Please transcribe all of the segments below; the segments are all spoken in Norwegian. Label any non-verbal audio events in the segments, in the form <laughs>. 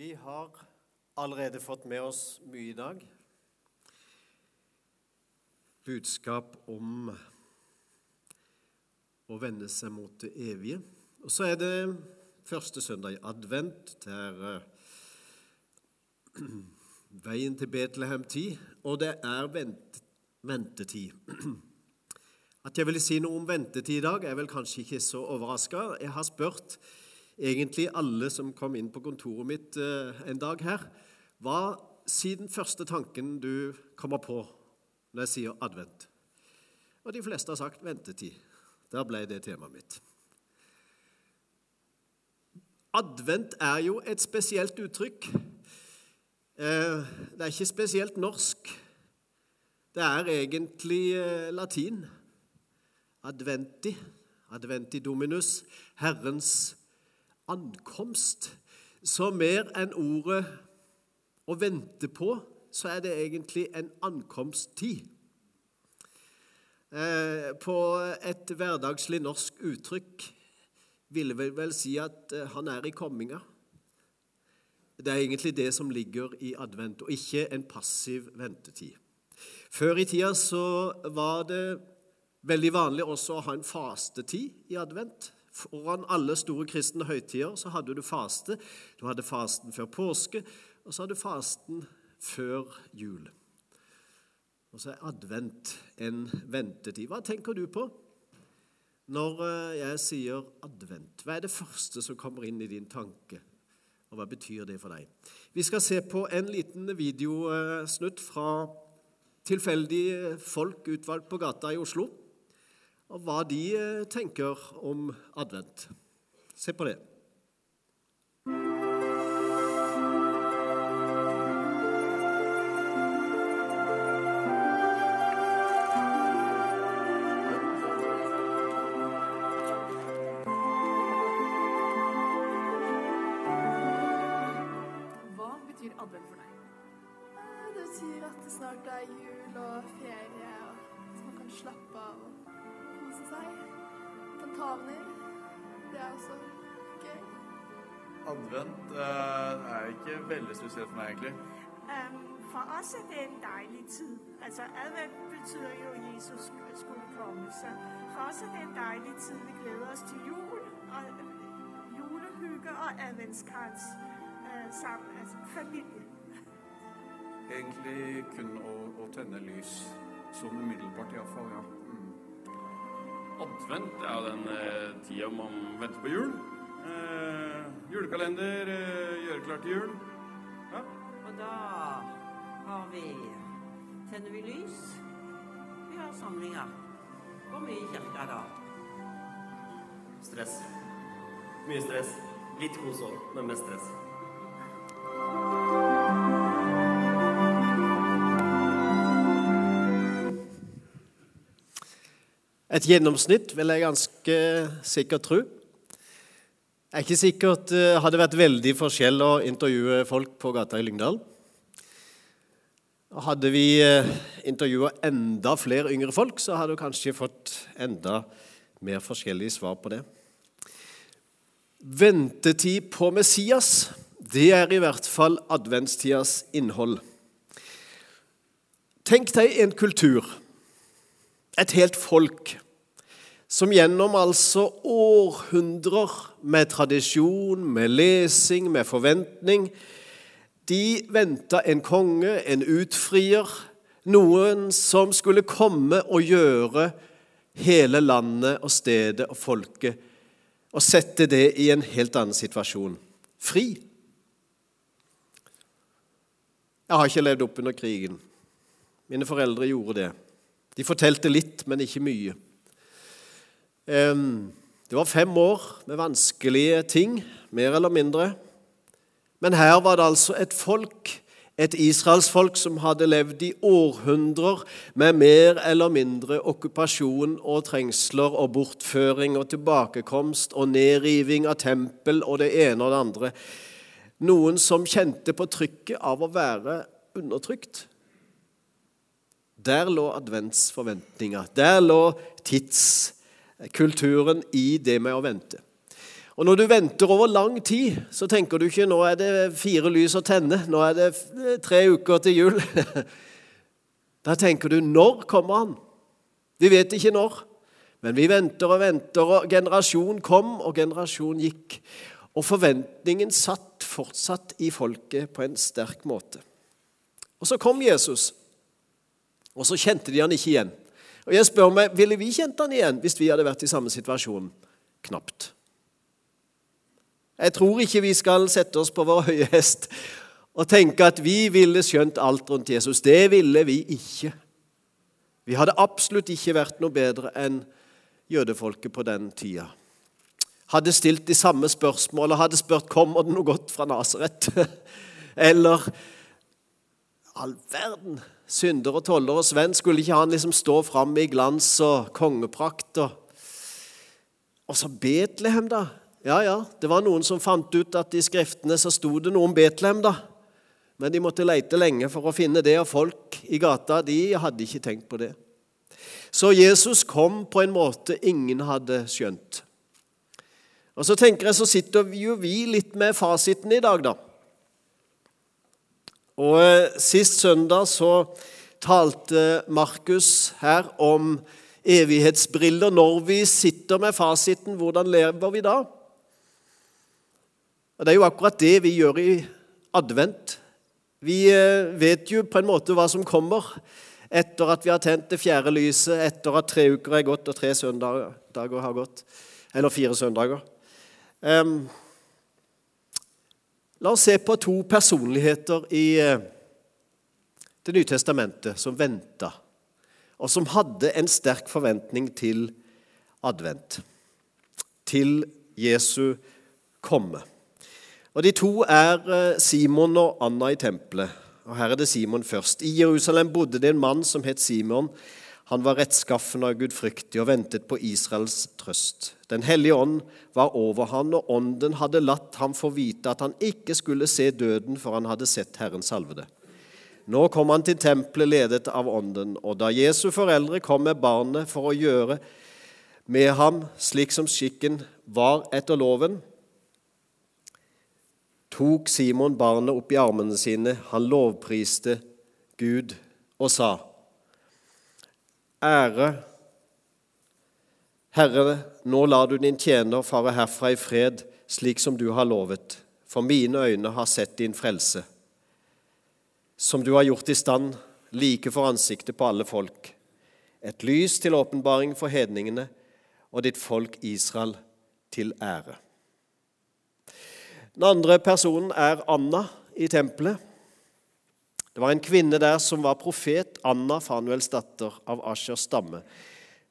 Vi har allerede fått med oss mye i dag. Budskap om å vende seg mot det evige. Og så er det første søndag i advent. Det er eh, <clears throat> veien til Betlehem-tid, og det er vent, ventetid. <clears throat> At jeg ville si noe om ventetid i dag, er vel kanskje ikke så overraska. Jeg har spurt egentlig alle som kom inn på kontoret mitt eh, en dag her, hva siden første tanken du kommer på når jeg sier advent? Og de fleste har sagt ventetid. Der ble det temaet mitt. Advent er jo et spesielt uttrykk. Eh, det er ikke spesielt norsk. Det er egentlig eh, latin. Adventi, adventi dominus, Herrens ankomst. Så mer enn ordet å vente på, så er det egentlig en ankomsttid. Eh, på et hverdagslig norsk uttrykk ville vi vel si at eh, han er i komminga. Det er egentlig det som ligger i advent, og ikke en passiv ventetid. Før i tida så var det veldig vanlig også å ha en fastetid i advent. Foran alle store kristne høytider så hadde du faste. Du hadde fasten før påske, og så hadde du fasten før jul. Og så er advent en ventetid. Hva tenker du på når eh, jeg sier advent? Hva er det første som kommer inn i din tanke, og hva betyr det for deg? Vi skal se på en liten videosnutt fra tilfeldige folk utvalgt på gata i Oslo og hva de eh, tenker om advent. Se på det. Egentlig. Um, For oss er det en dejlig tid. Altså advent betyr jo, at Jesus skulle komme. Så for oss er det en dejlig tid. Vi gleder oss til jul og øh, julehygge og adventskrans uh, sammen. Altså familie. Egentlig kun å, å tenne lys. Sånn umiddelbart, iallfall. Ja. Mm. Advent er jo den eh, tida man venter på jul. Eh, julekalender, eh, gjøre klart til jul. Da har vi Tenner vi lys? Vi har samlinger. Går mye i kirka da? Stress. Mye stress. Litt kos òg, men mest stress. Et gjennomsnitt, vil jeg ganske sikkert tro. Det er ikke sikkert det hadde vært veldig forskjell å intervjue folk på gata i Lyngdal. Hadde vi intervjua enda flere yngre folk, så hadde du kanskje fått enda mer forskjellige svar på det. Ventetid på Messias, det er i hvert fall adventstidas innhold. Tenk deg en kultur et helt folk som gjennom altså århundrer med tradisjon, med lesing, med forventning De venta en konge, en utfrier, noen som skulle komme og gjøre hele landet og stedet og folket og sette det i en helt annen situasjon. Fri. Jeg har ikke levd opp under krigen. Mine foreldre gjorde det. De fortalte litt, men ikke mye. Det var fem år med vanskelige ting, mer eller mindre. Men her var det altså et folk, et israelsfolk, som hadde levd i århundrer med mer eller mindre okkupasjon og trengsler og bortføring og tilbakekomst og nedriving av tempel og det ene og det andre. Noen som kjente på trykket av å være undertrykt. Der lå adventsforventninga. Der lå tidskulturen i det med å vente. Og når du venter over lang tid, så tenker du ikke nå er det fire lys å tenne, nå er det tre uker til jul. <laughs> Da tenker du når kommer han? Vi vet ikke når, men vi venter og venter, og generasjon kom, og generasjon gikk. Og forventningen satt fortsatt i folket på en sterk måte. Og så kom Jesus, og så kjente de han ikke igjen. Og jeg spør meg, Ville vi kjent han igjen hvis vi hadde vært i samme situasjon? Knapt. Jeg tror ikke vi skal sette oss på vår høye hest og tenke at vi ville skjønt alt rundt Jesus. Det ville vi ikke. Vi hadde absolutt ikke vært noe bedre enn jødefolket på den tida. Hadde stilt de samme spørsmålene, hadde spurt kommer det noe godt fra Nasaret. <laughs> Eller all verden. Synder og toller og svenn, skulle ikke han liksom stå fram i glans og kongeprakt? Og, og så Betlehem, da. Ja, ja, det var noen som fant ut at i Skriftene så sto det noe om Betlehem, da. Men de måtte leite lenge for å finne det, og folk i gata de hadde ikke tenkt på det. Så Jesus kom på en måte ingen hadde skjønt. Og Så tenker jeg, så sitter jo vi litt med fasiten i dag, da. Og eh, Sist søndag så talte Markus her om evighetsbriller. Når vi sitter med fasiten, hvordan lever vi da? Og Det er jo akkurat det vi gjør i advent. Vi eh, vet jo på en måte hva som kommer etter at vi har tent det fjerde lyset, etter at tre uker er gått og tre søndager har gått. Eller fire søndager. Um, la oss se på to personligheter i uh, Det nye testamentet som venta, og som hadde en sterk forventning til advent. Til Jesu komme. Og De to er eh, Simon og Anna i tempelet. Og Her er det Simon først. I Jerusalem bodde det en mann som het Simon. Han var rettskaffen og gudfryktig og ventet på Israels trøst. Den hellige ånd var over han, og ånden hadde latt ham få vite at han ikke skulle se døden før han hadde sett Herren salvede. Nå kom han til tempelet ledet av ånden, og da Jesu foreldre kom med barnet for å gjøre med ham slik som skikken var etter loven, tok Simon barnet opp i armene sine. Han lovpriste Gud og sa, Ære, Herre, nå lar du din tjener fare herfra i fred, slik som du har lovet, for mine øyne har sett din frelse, som du har gjort i stand, like for ansiktet på alle folk, et lys til åpenbaring for hedningene og ditt folk Israel til ære. Den andre personen er Anna i tempelet. Det var en kvinne der som var profet, Anna, Fanuels datter av Ashers stamme.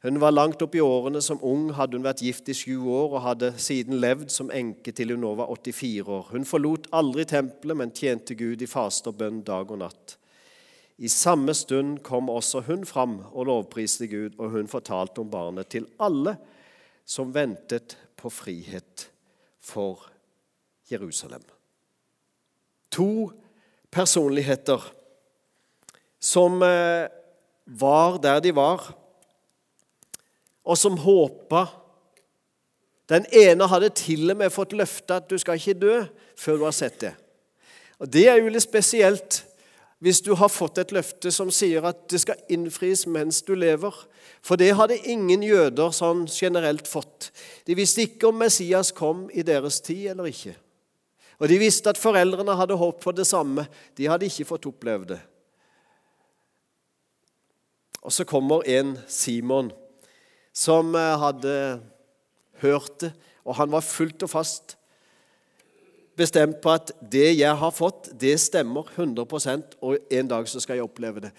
Hun var langt opp i årene. Som ung hadde hun vært gift i sju år og hadde siden levd som enke til hun nå var 84 år. Hun forlot aldri tempelet, men tjente Gud i faste og bønn dag og natt. I samme stund kom også hun fram og lovpriste Gud, og hun fortalte om barnet til alle som ventet på frihet for. Jerusalem. To personligheter som eh, var der de var, og som håpa. Den ene hadde til og med fått løfte at du skal ikke dø før du har sett det. Og Det er jo litt spesielt hvis du har fått et løfte som sier at det skal innfris mens du lever. For det hadde ingen jøder sånn generelt fått. De visste ikke om Messias kom i deres tid eller ikke. Og de visste at foreldrene hadde håp for det samme. De hadde ikke fått oppleve det. Og så kommer en Simon som eh, hadde hørt det, og han var fullt og fast bestemt på at det jeg har fått, det stemmer 100% og en dag så skal jeg oppleve det.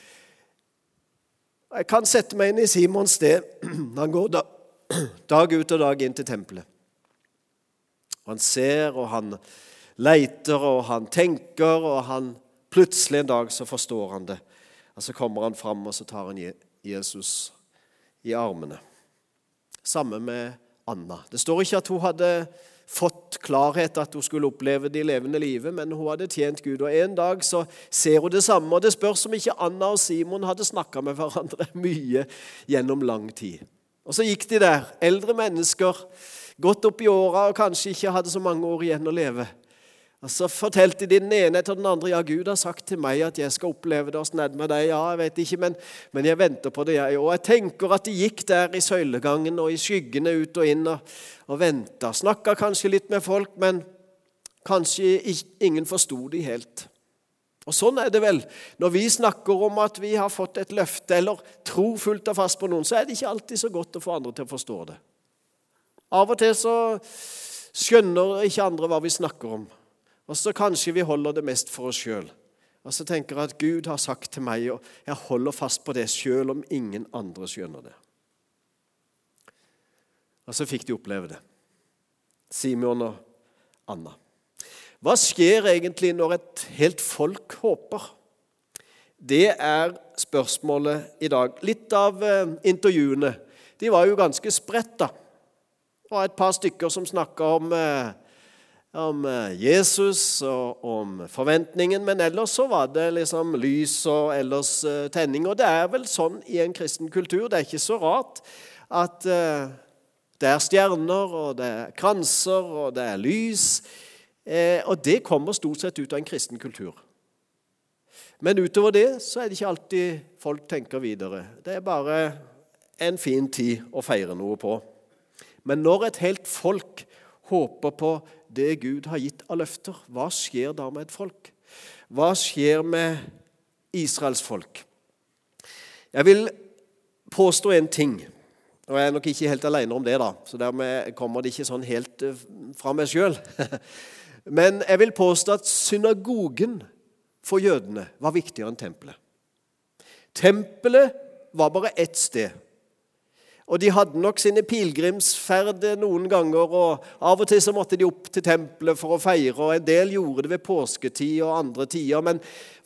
Jeg kan sette meg inn i Simons sted. <clears throat> Han går <clears throat> dag ut og dag inn til tempelet. Han ser, og han leiter, og han tenker, og han plutselig en dag så forstår han det. Og Så kommer han fram, og så tar han Jesus i armene. Samme med Anna. Det står ikke at hun hadde fått klarhet at hun skulle oppleve det levende livet, men hun hadde tjent Gud. Og En dag så ser hun det samme, og det spørs om ikke Anna og Simon hadde snakka med hverandre <laughs> mye gjennom lang tid. Og så gikk de der, eldre mennesker, godt opp i åra og kanskje ikke hadde så mange år igjen å leve. Og Så fortalte de den ene etter den andre ja, Gud har sagt til meg at jeg skal oppleve det. Åssen er med deg? Ja, jeg vet ikke, men, men jeg venter på det, jeg. Og jeg tenker at de gikk der i søylegangen og i skyggene ut og inn og, og venta. Snakka kanskje litt med folk, men kanskje ingen forsto de helt. Og Sånn er det vel. Når vi snakker om at vi har fått et løfte eller tror fullt og fast på noen, så er det ikke alltid så godt å få andre til å forstå det. Av og til så skjønner ikke andre hva vi snakker om. Og så kanskje vi holder det mest for oss sjøl. Og så tenker jeg at Gud har sagt til meg, og jeg holder fast på det sjøl om ingen andre skjønner det. Og så fikk de oppleve det. Simon og Anna. Hva skjer egentlig når et helt folk håper? Det er spørsmålet i dag. Litt av eh, intervjuene de var jo ganske spredt. da. Det var et par stykker som snakka om eh, om eh, Jesus og om forventningen, men ellers så var det liksom lys og ellers eh, tenning. Og det er vel sånn i en kristen kultur. Det er ikke så rart at eh, det er stjerner, og det er kranser, og det er lys. Og det kommer stort sett ut av en kristen kultur. Men utover det så er det ikke alltid folk tenker videre. Det er bare en fin tid å feire noe på. Men når et helt folk håper på det Gud har gitt av løfter, hva skjer da med et folk? Hva skjer med Israels folk? Jeg vil påstå en ting, og jeg er nok ikke helt alene om det, da, så dermed kommer det ikke sånn helt eh, fra meg sjøl. <laughs> Men jeg vil påstå at synagogen for jødene var viktigere enn tempelet. Tempelet var bare ett sted. Og de hadde nok sine pilegrimsferder noen ganger, og av og til så måtte de opp til tempelet for å feire, og en del gjorde det ved påsketid og andre tider. Men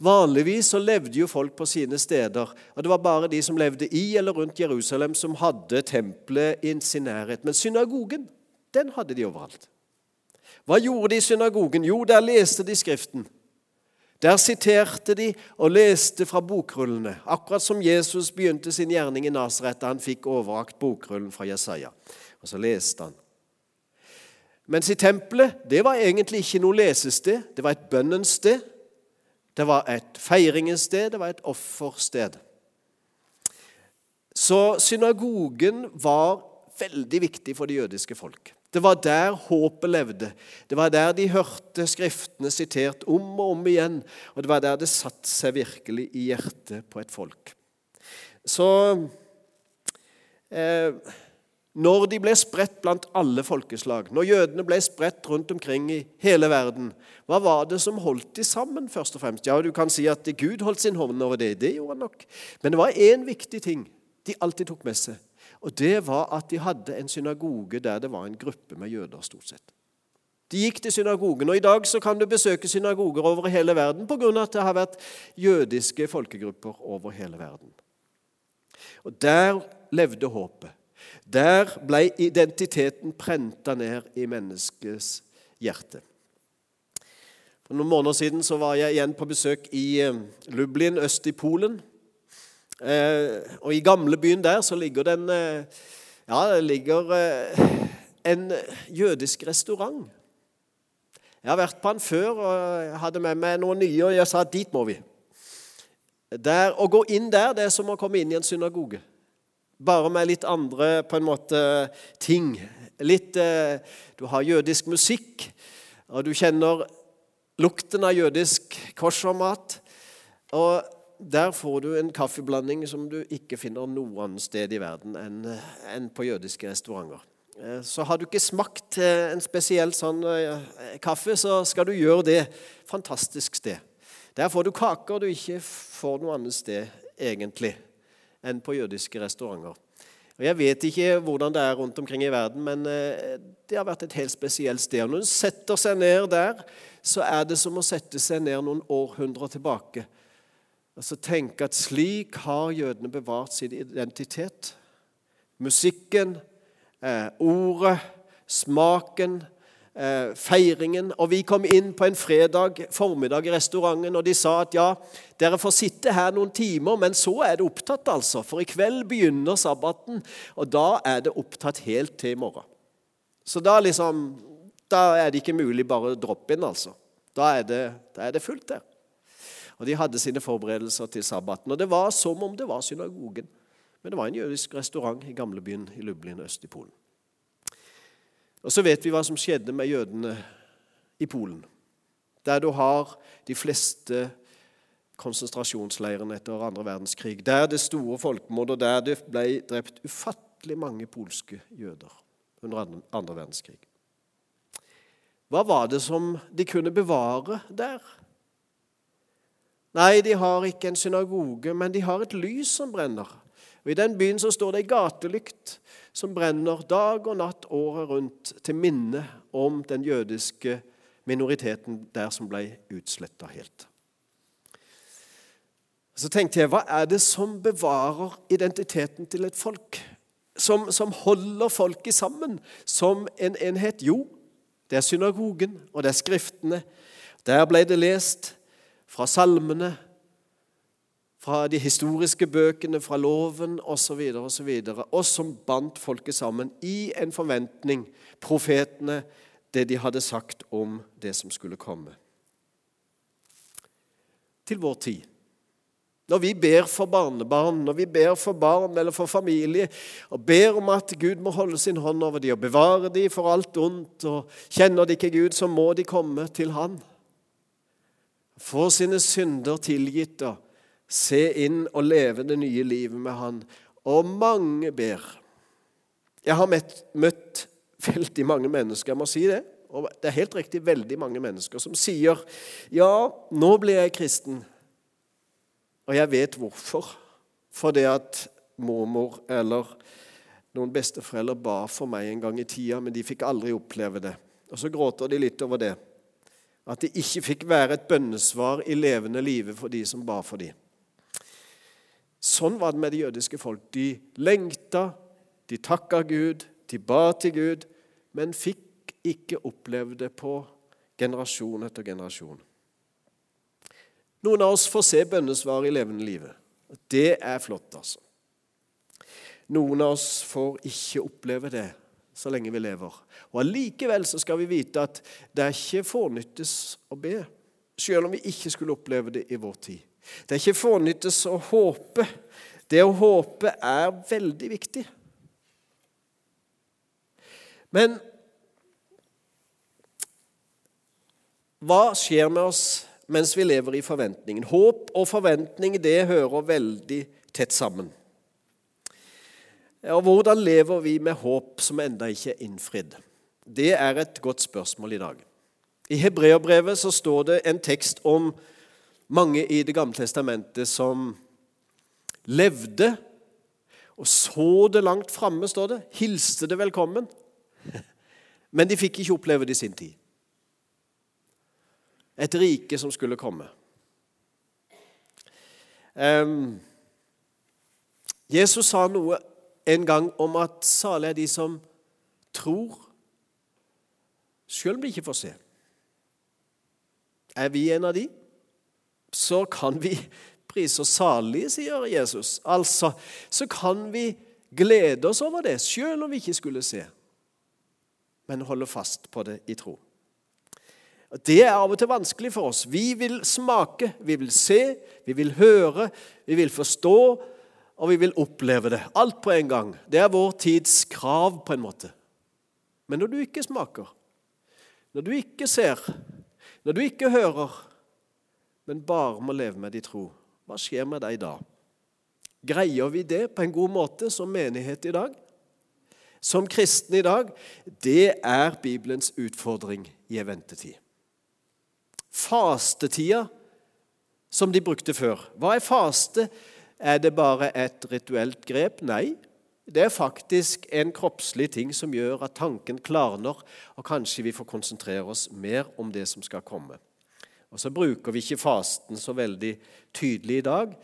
vanligvis så levde jo folk på sine steder, og det var bare de som levde i eller rundt Jerusalem, som hadde tempelet i sin nærhet. Men synagogen, den hadde de overalt. Hva gjorde de i synagogen? Jo, der leste de Skriften. Der siterte de og leste fra bokrullene, akkurat som Jesus begynte sin gjerning i Nasaret da han fikk overrakt bokrullen fra Jesaja. Og så leste han. Mens i tempelet det var egentlig ikke noe lesested, det var et bønnens sted. Det var et feiringens sted, det var et offersted. Så synagogen var veldig viktig for det jødiske folk. Det var der håpet levde. Det var der de hørte Skriftene sitert om og om igjen. Og det var der det satte seg virkelig i hjertet på et folk. Så eh, Når de ble spredt blant alle folkeslag, når jødene ble spredt rundt omkring i hele verden, hva var det som holdt de sammen, først og fremst? Ja, Du kan si at Gud holdt sin hånd over det. Det gjorde han nok. Men det var én viktig ting de alltid tok med seg. Og det var at de hadde en synagoge der det var en gruppe med jøder, stort sett. De gikk til synagogen, og i dag så kan du besøke synagoger over hele verden pga. at det har vært jødiske folkegrupper over hele verden. Og Der levde håpet. Der ble identiteten prenta ned i menneskets hjerte. For noen måneder siden så var jeg igjen på besøk i eh, Lublin øst i Polen. Eh, og i gamlebyen der så ligger det en, eh, ja, det ligger eh, en jødisk restaurant. Jeg har vært på den før og hadde med meg noen nye, og jeg sa dit må vi. Der, å gå inn der det er som å komme inn i en synagoge. Bare med litt andre på en måte ting. Litt, Du har jødisk musikk, og du kjenner lukten av jødisk koshermat. Og der får du en kaffeblanding som du ikke finner noe annet sted i verden enn på jødiske restauranter. Eh, så har du ikke smakt eh, en spesiell sånn eh, kaffe, så skal du gjøre det. Fantastisk sted. Der får du kaker du ikke får noe annet sted egentlig enn på jødiske restauranter. Og Jeg vet ikke hvordan det er rundt omkring i verden, men det har vært et helt spesielt sted. Når du setter seg ned der, så er det som å sette seg ned noen århundrer tilbake Altså tenke at slik har jødene bevart sin identitet. Musikken, eh, ordet, smaken, eh, feiringen. Og vi kom inn på en fredag formiddag i restauranten, og de sa at ja, dere får sitte her noen timer, men så er det opptatt, altså. For i kveld begynner sabbaten, og da er det opptatt helt til i morgen. Så da, liksom, da er det ikke mulig bare å droppe inn, altså. Da er det, da er det fullt der. Og De hadde sine forberedelser til sabbaten. Og det var som om det var synagogen. Men det var en jødisk restaurant i gamlebyen i Lublin øst i Polen. Og Så vet vi hva som skjedde med jødene i Polen, der du har de fleste konsentrasjonsleirene etter andre verdenskrig. Der det store folkemord, og der det ble drept ufattelig mange polske jøder under andre verdenskrig. Hva var det som de kunne bevare der? Nei, de har ikke en synagoge, men de har et lys som brenner. Og I den byen så står det ei gatelykt som brenner dag og natt året rundt til minne om den jødiske minoriteten der som ble utsletta helt. Så tenkte jeg, hva er det som bevarer identiteten til et folk? Som, som holder folket sammen som en enhet? Jo, det er synagogen, og det er skriftene. Der ble det lest fra salmene, fra de historiske bøkene, fra loven osv., osv., og, og som bandt folket sammen i en forventning, profetene, det de hadde sagt om det som skulle komme. Til vår tid. Når vi ber for barnebarn, når vi ber for barn eller for familie, og ber om at Gud må holde sin hånd over dem og bevare dem for alt ondt, og kjenner de ikke Gud, så må de komme til Han få sine synder tilgitt og se inn og leve det nye livet med Han. Og mange ber. Jeg har møtt, møtt veldig mange mennesker, jeg må si det. Og det er helt riktig veldig mange mennesker som sier ja, nå ble jeg kristen. Og jeg vet hvorfor. Fordi at mormor eller noen besteforeldre ba for meg en gang i tida, men de fikk aldri oppleve det. Og så gråter de litt over det. At det ikke fikk være et bønnesvar i levende live for de som ba for dem. Sånn var det med det jødiske folk. De lengta, de takka Gud, de ba til Gud, men fikk ikke oppleve det på generasjon etter generasjon. Noen av oss får se bønnesvar i levende livet. Det er flott, altså. Noen av oss får ikke oppleve det så lenge vi lever. Og Allikevel skal vi vite at det er ikke fornyttes å be, selv om vi ikke skulle oppleve det i vår tid. Det er ikke fornyttes å håpe. Det å håpe er veldig viktig. Men hva skjer med oss mens vi lever i forventningen? Håp og forventning det hører veldig tett sammen. Og hvordan lever vi med håp som enda ikke er innfridd? Det er et godt spørsmål i dag. I Hebreerbrevet så står det en tekst om mange i Det gamle testamentet som levde og så det langt framme, står det. Hilste det velkommen. <laughs> Men de fikk ikke oppleve det i sin tid. Et rike som skulle komme. Um, Jesus sa noe en gang om at salige er de som tror, selv om de ikke får se. Er vi en av de, så kan vi prise oss salige, sier Jesus. Altså, så kan vi glede oss over det, selv om vi ikke skulle se, men holde fast på det i tro. Det er av og til vanskelig for oss. Vi vil smake, vi vil se, vi vil høre, vi vil forstå, og vi vil oppleve det. Alt på en gang. Det er vår tids krav, på en måte. Men når du ikke smaker, når du ikke ser, når du ikke hører, men bare må leve med din tro, hva skjer med deg da? Greier vi det på en god måte som menighet i dag? Som kristne i dag? Det er Bibelens utfordring i en ventetid. Fastetida, som de brukte før. Hva er faste? Er det bare et rituelt grep? Nei. Det er faktisk en kroppslig ting som gjør at tanken klarner, og kanskje vi får konsentrere oss mer om det som skal komme. Og Så bruker vi ikke fasten så veldig tydelig i dag,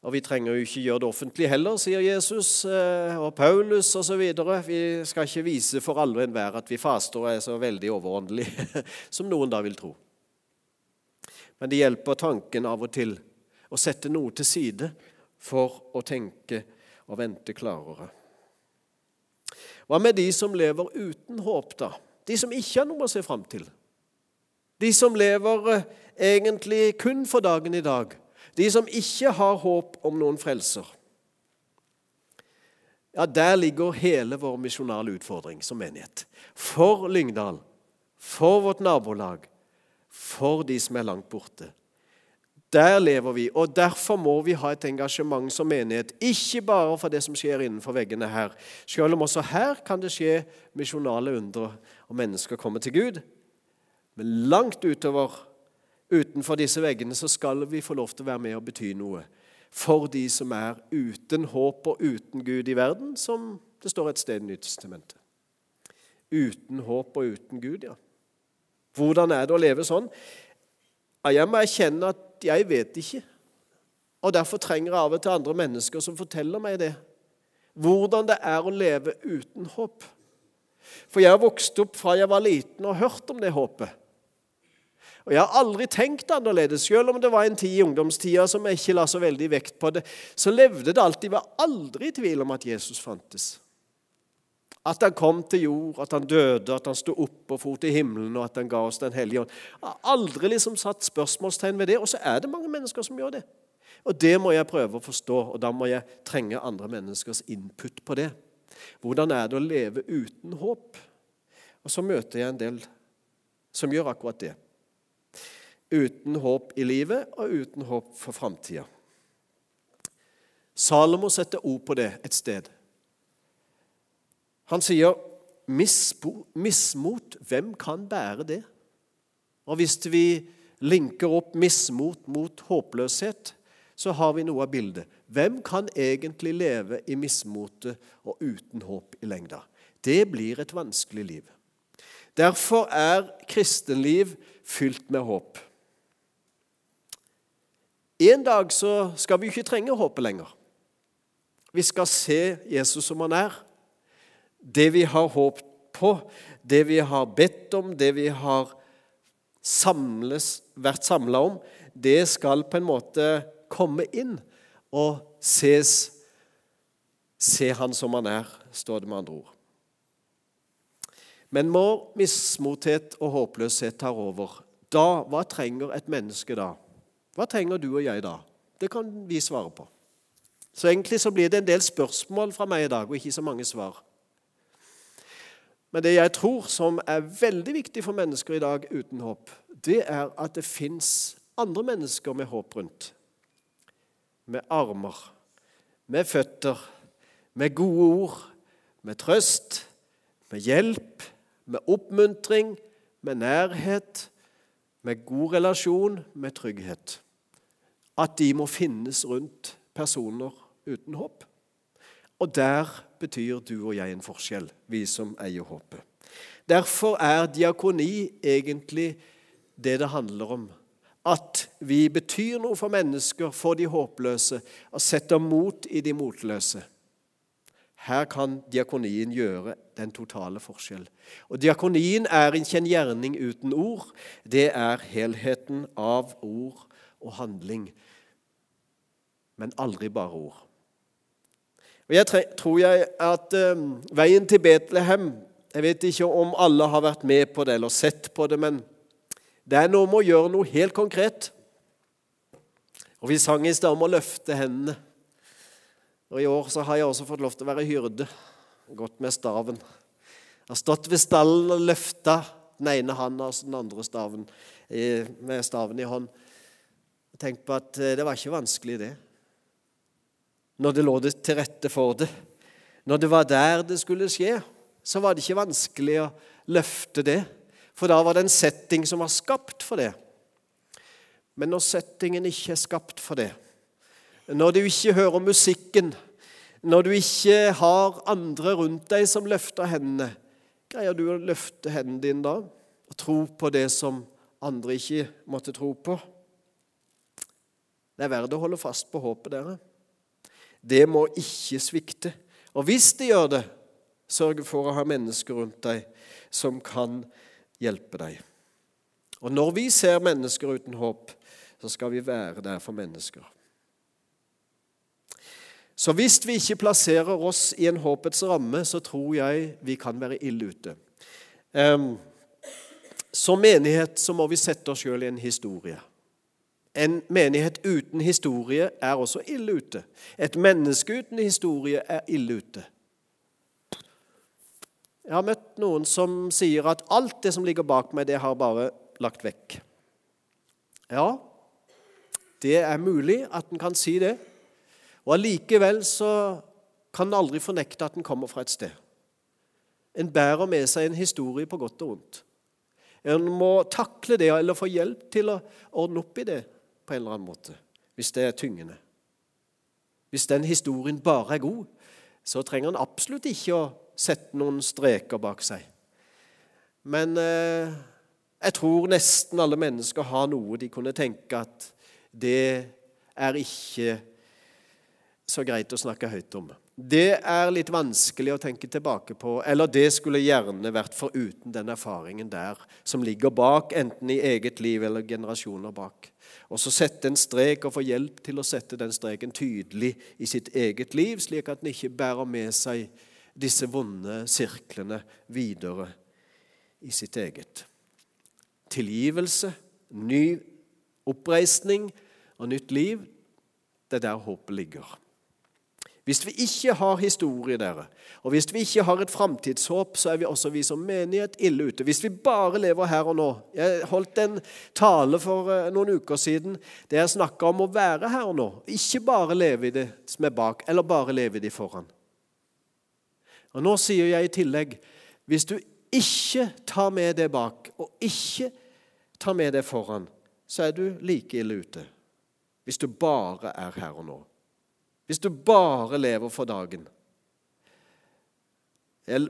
Og vi trenger jo ikke gjøre det offentlig heller, sier Jesus eh, og Paulus osv. Vi skal ikke vise for alle og enhver at vi faster og er så veldig overåndelige <laughs> som noen da vil tro. Men det hjelper tanken av og til å sette noe til side for å tenke og vente klarere. Hva med de som lever uten håp, da? De som ikke har noe å se fram til? De som lever eh, egentlig kun for dagen i dag? De som ikke har håp om noen frelser. Ja, Der ligger hele vår misjonale utfordring som menighet. For Lyngdal, for vårt nabolag, for de som er langt borte. Der lever vi, og derfor må vi ha et engasjement som menighet. Ikke bare for det som skjer innenfor veggene her, selv om også her kan det skje misjonale undre, og mennesker kommer til Gud. Men langt utover utenfor disse veggene, så skal vi få lov til å være med og bety noe for de som er uten håp og uten Gud i verden, som det står et sted i Nytestamentet. Uten håp og uten Gud, ja. Hvordan er det å leve sånn? Jeg må erkjenne at jeg vet ikke. Og derfor trenger jeg av og til andre mennesker som forteller meg det. Hvordan det er å leve uten håp. For jeg har vokst opp fra jeg var liten og hørt om det håpet. Og Jeg har aldri tenkt annerledes, selv om det var en tid i ungdomstida som jeg ikke la så veldig vekt på det. Så levde det alltid, var aldri i tvil om at Jesus fantes. At han kom til jord, at han døde, at han sto opp og for til himmelen, og at han ga oss Den hellige ånd. Jeg har aldri liksom satt spørsmålstegn ved det, og så er det mange mennesker som gjør det. Og Det må jeg prøve å forstå, og da må jeg trenge andre menneskers input på det. Hvordan er det å leve uten håp? Og Så møter jeg en del som gjør akkurat det uten håp i livet og uten håp for framtida. Salomo setter ord på det et sted. Han sier mismot, hvem kan bære det? Og Hvis vi linker opp mismot mot håpløshet, så har vi noe av bildet. Hvem kan egentlig leve i mismotet og uten håp i lengda? Det blir et vanskelig liv. Derfor er kristenliv fylt med håp. En dag så skal vi ikke trenge håpet lenger. Vi skal se Jesus som han er. Det vi har håpet på, det vi har bedt om, det vi har samles, vært samla om, det skal på en måte komme inn og ses. Se han som han er, står det med andre ord. Men når mismothet og håpløshet tar over, da, hva trenger et menneske da? Hva trenger du og jeg da? Det kan vi svare på. Så egentlig så blir det en del spørsmål fra meg i dag, og ikke så mange svar. Men det jeg tror som er veldig viktig for mennesker i dag uten håp, det er at det fins andre mennesker med håp rundt. Med armer, med føtter, med gode ord, med trøst, med hjelp, med oppmuntring, med nærhet, med god relasjon, med trygghet. At de må finnes rundt personer uten håp. Og der betyr du og jeg en forskjell, vi som eier håpet. Derfor er diakoni egentlig det det handler om. At vi betyr noe for mennesker, for de håpløse, og setter mot i de motløse. Her kan diakonien gjøre den totale forskjell. Og Diakonien er ikke en gjerning uten ord. Det er helheten av ord og handling. Men aldri bare ord. Og Jeg tror jeg at um, veien til Betlehem Jeg vet ikke om alle har vært med på det eller sett på det, men det er noe med å gjøre noe helt konkret. Og Vi sang i stad om å løfte hendene. Og I år så har jeg også fått lov til å være hyrde. Gått med staven. Jeg har stått ved stallen og løfta den ene handa og den andre staven, med staven i hånd. Tenk på at eh, det var ikke vanskelig, det. Når det lå det til rette for det. Når det var der det skulle skje, så var det ikke vanskelig å løfte det. For da var det en setting som var skapt for det. Men når settingen ikke er skapt for det, når du ikke hører musikken, når du ikke har andre rundt deg som løfter hendene, greier du å løfte hendene dine da og tro på det som andre ikke måtte tro på? Det er verdt å holde fast på håpet, dere. Det må ikke svikte. Og hvis det gjør det, sørg for å ha mennesker rundt deg som kan hjelpe deg. Og når vi ser mennesker uten håp, så skal vi være der for mennesker. Så hvis vi ikke plasserer oss i en håpets ramme, så tror jeg vi kan være ille ute. Som menighet så må vi sette oss sjøl i en historie. En menighet uten historie er også ille ute. Et menneske uten historie er ille ute. Jeg har møtt noen som sier at alt det som ligger bak meg, det har bare lagt vekk. Ja, det er mulig at en kan si det. Og allikevel så kan en aldri fornekte at en kommer fra et sted. En bærer med seg en historie på godt og vondt. En må takle det eller få hjelp til å ordne opp i det på en eller annen måte, hvis det er tyngende. Hvis den historien bare er god, så trenger en absolutt ikke å sette noen streker bak seg. Men eh, jeg tror nesten alle mennesker har noe de kunne tenke at det er ikke så greit å snakke høyt om. Det er litt vanskelig å tenke tilbake på, eller det skulle gjerne vært foruten den erfaringen der som ligger bak, enten i eget liv eller generasjoner bak. Og så sette en strek og få hjelp til å sette den streken tydelig i sitt eget liv, slik at en ikke bærer med seg disse vonde sirklene videre i sitt eget. Tilgivelse, ny oppreisning og nytt liv, det er der håpet ligger. Hvis vi ikke har historie, dere, og hvis vi ikke har et framtidshåp, så er vi også vi som menighet ille ute. Hvis vi bare lever her og nå Jeg holdt en tale for eh, noen uker siden der jeg snakka om å være her og nå. Ikke bare leve i det som er bak, eller bare leve i det foran. Og Nå sier jeg i tillegg hvis du ikke tar med det bak, og ikke tar med det foran, så er du like ille ute. Hvis du bare er her og nå. Hvis du bare lever for dagen. Jeg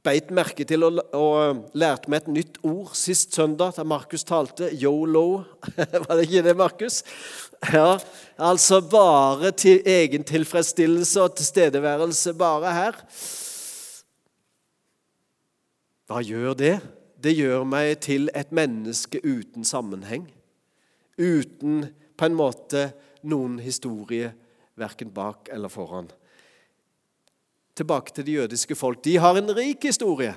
beit merke til og, og lærte meg et nytt ord sist søndag da Markus talte. Yolo. <laughs> Var det ikke det, Markus? Ja, altså bare til egen tilfredsstillelse og tilstedeværelse bare her. Hva gjør det? Det gjør meg til et menneske uten sammenheng. Uten på en måte noen historie verken bak eller foran. Tilbake til de jødiske folk. De har en rik historie.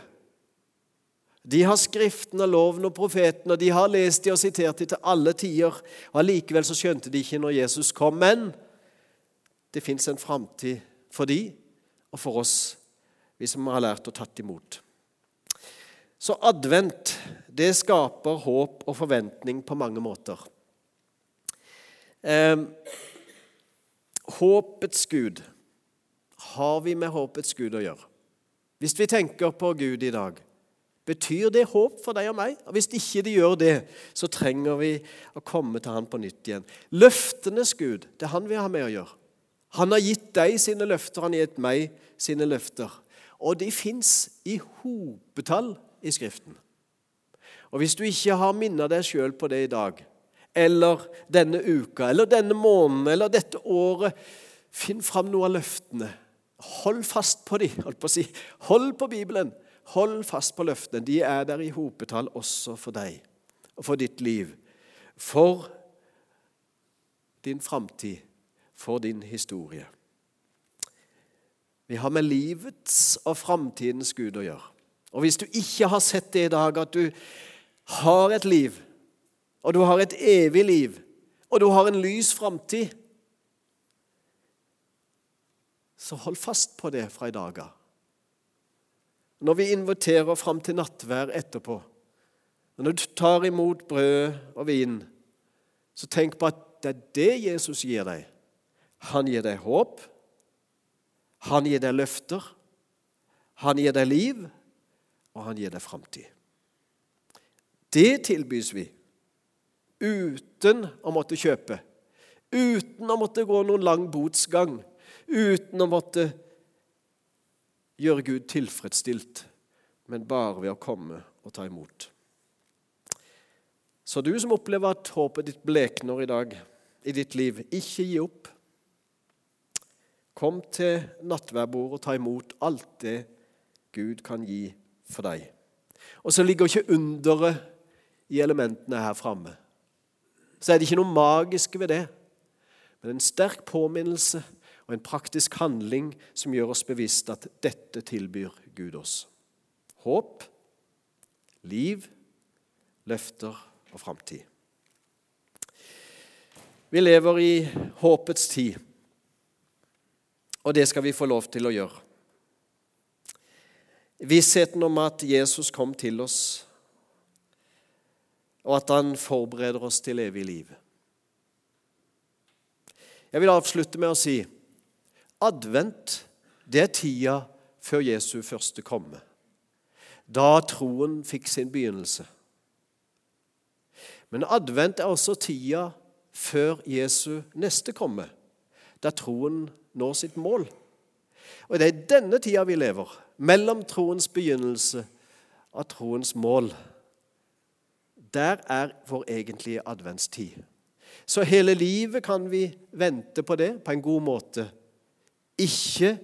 De har Skriften og loven og profeten, og de har lest de og sitert de til alle tider. og Allikevel så skjønte de ikke når Jesus kom. Men det fins en framtid for de og for oss, vi som har lært og tatt imot. Så advent, det skaper håp og forventning på mange måter. Eh, Håpets Gud. Har vi med håpets Gud å gjøre? Hvis vi tenker på Gud i dag, betyr det håp for deg og meg? Og Hvis ikke det gjør det, så trenger vi å komme til Han på nytt igjen. Løftenes Gud, det er Han vi har med å gjøre. Han har gitt deg sine løfter, han har gitt meg sine løfter. Og de fins i hopetall i Skriften. Og Hvis du ikke har minnet deg sjøl på det i dag, eller denne uka eller denne måneden eller dette året. Finn fram noe av løftene. Hold fast på dem. Hold på, å si. Hold på Bibelen. Hold fast på løftene. De er der i hopetall også for deg og for ditt liv. For din framtid, for din historie. Vi har med livets og framtidens Gud å gjøre. Og Hvis du ikke har sett det i dag, at du har et liv og du har et evig liv, og du har en lys framtid, så hold fast på det fra i dag av. Når vi inviterer fram til nattvær etterpå, når du tar imot brød og vin, så tenk på at det er det Jesus gir deg. Han gir deg håp, han gir deg løfter, han gir deg liv, og han gir deg framtid. Det tilbys vi uten å måtte kjøpe, uten å måtte gå noen lang botsgang, uten å måtte gjøre Gud tilfredsstilt, men bare ved å komme og ta imot. Så du som opplever at håpet ditt blekner i dag i ditt liv, ikke gi opp. Kom til nattverdbordet og ta imot alt det Gud kan gi for deg. Og så ligger ikke underet i elementene her framme. Så er det ikke noe magisk ved det, men en sterk påminnelse og en praktisk handling som gjør oss bevisst at dette tilbyr Gud oss. Håp, liv, løfter og framtid. Vi lever i håpets tid, og det skal vi få lov til å gjøre. Vissheten om at Jesus kom til oss, og at han forbereder oss til evig liv. Jeg vil avslutte med å si advent det er tida før Jesu første komme. Da troen fikk sin begynnelse. Men advent er også tida før Jesu neste komme, da troen når sitt mål. Og Det er i denne tida vi lever, mellom troens begynnelse og troens mål. Der er vår egentlige adventstid. Så hele livet kan vi vente på det på en god måte. Ikke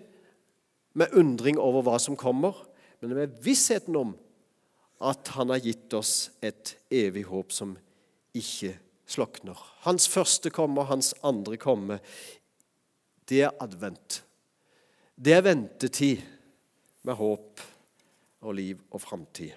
med undring over hva som kommer, men med vissheten om at Han har gitt oss et evig håp som ikke slokner. Hans første komme, hans andre komme, det er advent. Det er ventetid med håp og liv og framtid.